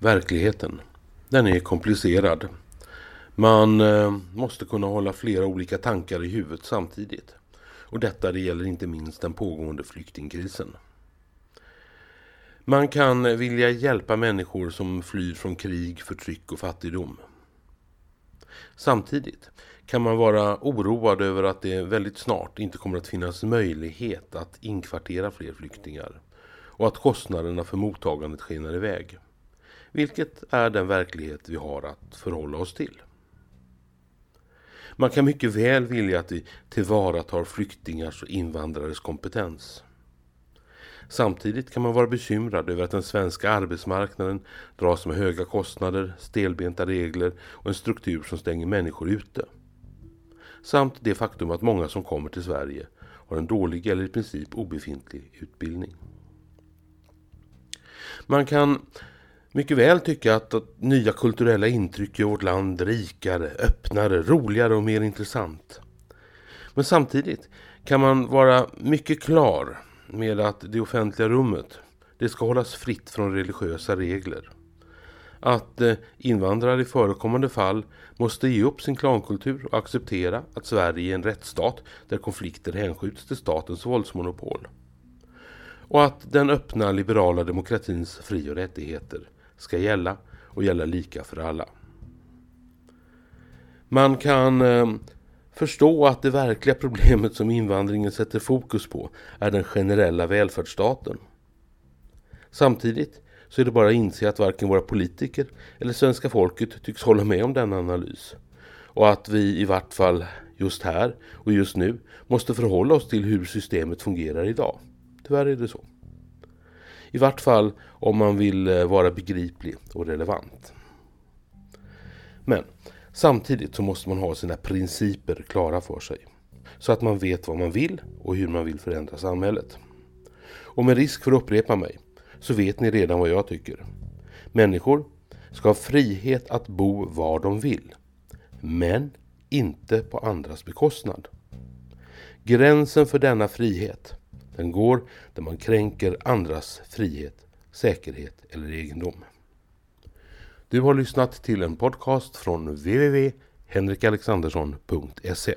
Verkligheten, den är komplicerad. Man eh, måste kunna hålla flera olika tankar i huvudet samtidigt. Och detta det gäller inte minst den pågående flyktingkrisen. Man kan vilja hjälpa människor som flyr från krig, förtryck och fattigdom. Samtidigt kan man vara oroad över att det väldigt snart inte kommer att finnas möjlighet att inkvartera fler flyktingar och att kostnaderna för mottagandet skenar iväg. Vilket är den verklighet vi har att förhålla oss till. Man kan mycket väl vilja att vi tillvaratar flyktingars och invandrares kompetens. Samtidigt kan man vara bekymrad över att den svenska arbetsmarknaden dras med höga kostnader, stelbenta regler och en struktur som stänger människor ute. Samt det faktum att många som kommer till Sverige har en dålig eller i princip obefintlig utbildning. Man kan mycket väl tycka att, att nya kulturella intryck gör vårt land rikare, öppnare, roligare och mer intressant. Men samtidigt kan man vara mycket klar med att det offentliga rummet det ska hållas fritt från religiösa regler. Att eh, invandrare i förekommande fall måste ge upp sin klankultur och acceptera att Sverige är en rättsstat där konflikter hänskjuts till statens våldsmonopol. Och att den öppna liberala demokratins fri- och rättigheter ska gälla och gälla lika för alla. Man kan eh, förstå att det verkliga problemet som invandringen sätter fokus på är den generella välfärdsstaten. Samtidigt så är det bara att inse att varken våra politiker eller svenska folket tycks hålla med om denna analys. Och att vi i vart fall just här och just nu måste förhålla oss till hur systemet fungerar idag. Tyvärr är det så. I vart fall om man vill eh, vara begriplig och relevant. Men samtidigt så måste man ha sina principer klara för sig. Så att man vet vad man vill och hur man vill förändra samhället. Och med risk för att upprepa mig så vet ni redan vad jag tycker. Människor ska ha frihet att bo var de vill. Men inte på andras bekostnad. Gränsen för denna frihet den går där man kränker andras frihet, säkerhet eller egendom. Du har lyssnat till en podcast från www.henrikalexandersson.se